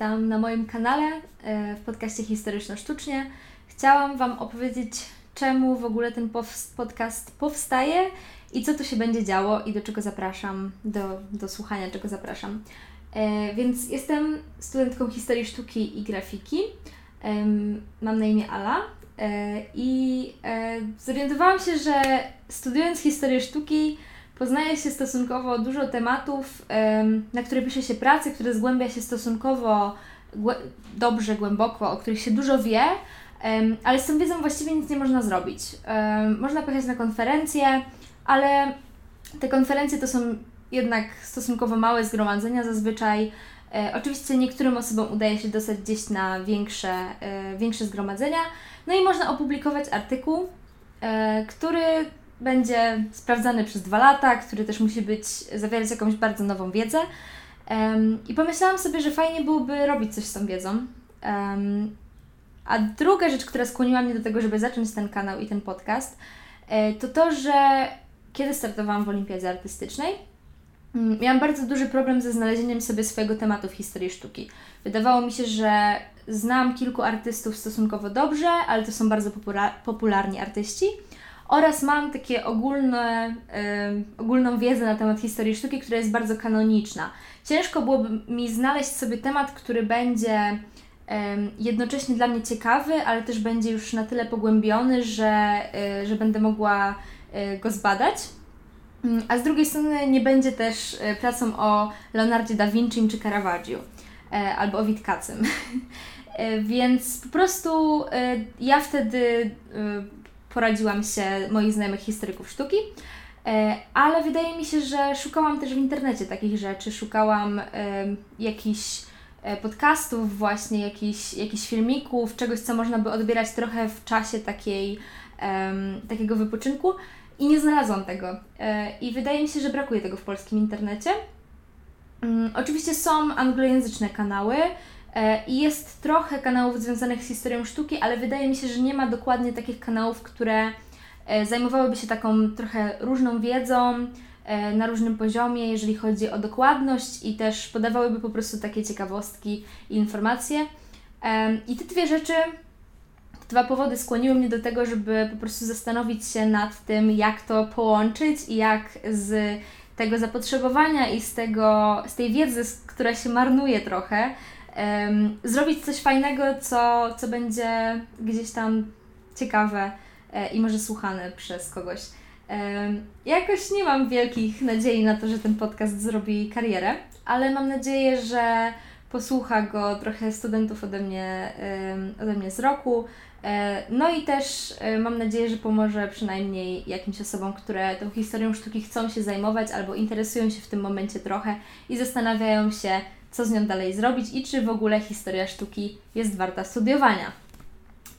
na moim kanale e, w podcaście Historyczno-Sztucznie. Chciałam Wam opowiedzieć, czemu w ogóle ten podcast powstaje i co tu się będzie działo i do czego zapraszam, do, do słuchania czego zapraszam. E, więc jestem studentką historii sztuki i grafiki. Mam na imię Ala i zorientowałam się, że studiując historię sztuki poznaje się stosunkowo dużo tematów, na które pisze się pracy, które zgłębia się stosunkowo dobrze, głęboko, o których się dużo wie, ale z tą wiedzą właściwie nic nie można zrobić. Można pojechać na konferencje, ale te konferencje to są jednak stosunkowo małe zgromadzenia zazwyczaj. E, oczywiście niektórym osobom udaje się dostać gdzieś na większe, e, większe zgromadzenia. No i można opublikować artykuł, e, który będzie sprawdzany przez dwa lata, który też musi być, zawierać jakąś bardzo nową wiedzę. Um, I pomyślałam sobie, że fajnie byłoby robić coś z tą wiedzą. Um, a druga rzecz, która skłoniła mnie do tego, żeby zacząć ten kanał i ten podcast, e, to to, że kiedy startowałam w Olimpiadzie Artystycznej, mm, miałam bardzo duży problem ze znalezieniem sobie swojego tematu w historii sztuki. Wydawało mi się, że znam kilku artystów stosunkowo dobrze, ale to są bardzo popularni artyści oraz mam takie ogólne, ogólną wiedzę na temat historii sztuki, która jest bardzo kanoniczna. Ciężko byłoby mi znaleźć sobie temat, który będzie jednocześnie dla mnie ciekawy, ale też będzie już na tyle pogłębiony, że, y, że będę mogła go zbadać. Mm, a z drugiej strony nie będzie też pracą o Leonardzie da Vinci czy Caravaggio albo o Witkacym. Więc po prostu ja wtedy poradziłam się moich znajomych historyków sztuki. E, ale wydaje mi się, że szukałam też w internecie takich rzeczy, szukałam jakichś e, podcastów, właśnie jakichś, jakichś filmików, czegoś, co można by odbierać trochę w czasie takiej, takiego wypoczynku i nie znalazłam tego. E, I wydaje mi się, że brakuje tego w polskim internecie. Um, oczywiście są anglojęzyczne kanały, E, I jest trochę kanałów związanych z historią sztuki, ale wydaje mi się, że nie ma dokładnie takich kanałów, które e, zajmowałyby się taką trochę różną wiedzą e, na różnym poziomie, jeżeli chodzi o dokładność i też podawałyby po prostu takie ciekawostki i informacje. I te dwie rzeczy, dwa powody skłoniły mnie do tego, żeby po prostu zastanowić się nad tym, jak to połączyć i jak z tego zapotrzebowania i z, tego, z tej wiedzy, która się marnuje trochę, um, zrobić coś fajnego, co, co będzie gdzieś tam ciekawe e, i może słuchane przez kogoś. Um, jakoś nie mam wielkich nadziei na to, że ten podcast zrobi karierę, ale mam nadzieję, że posłucha go trochę studentów ode mnie, ode mnie z roku. E, no i też e, mam nadzieję, że pomoże przynajmniej jakimś osobom, które tą historią sztuki chcą się zajmować albo interesują się w tym momencie trochę i zastanawiają się, co z nią dalej zrobić i czy w ogóle historia sztuki jest warta studiowania.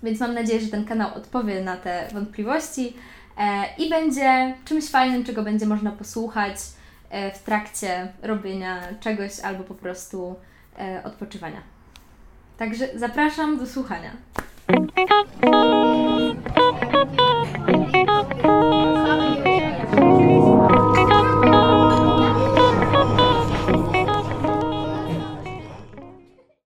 Więc mam nadzieję, że ten kanał odpowie na te wątpliwości e, i będzie czymś fajnym, czego będzie można posłuchać e, w trakcie robienia czegoś albo po prostu e, odpoczywania. Także zapraszam do słuchania.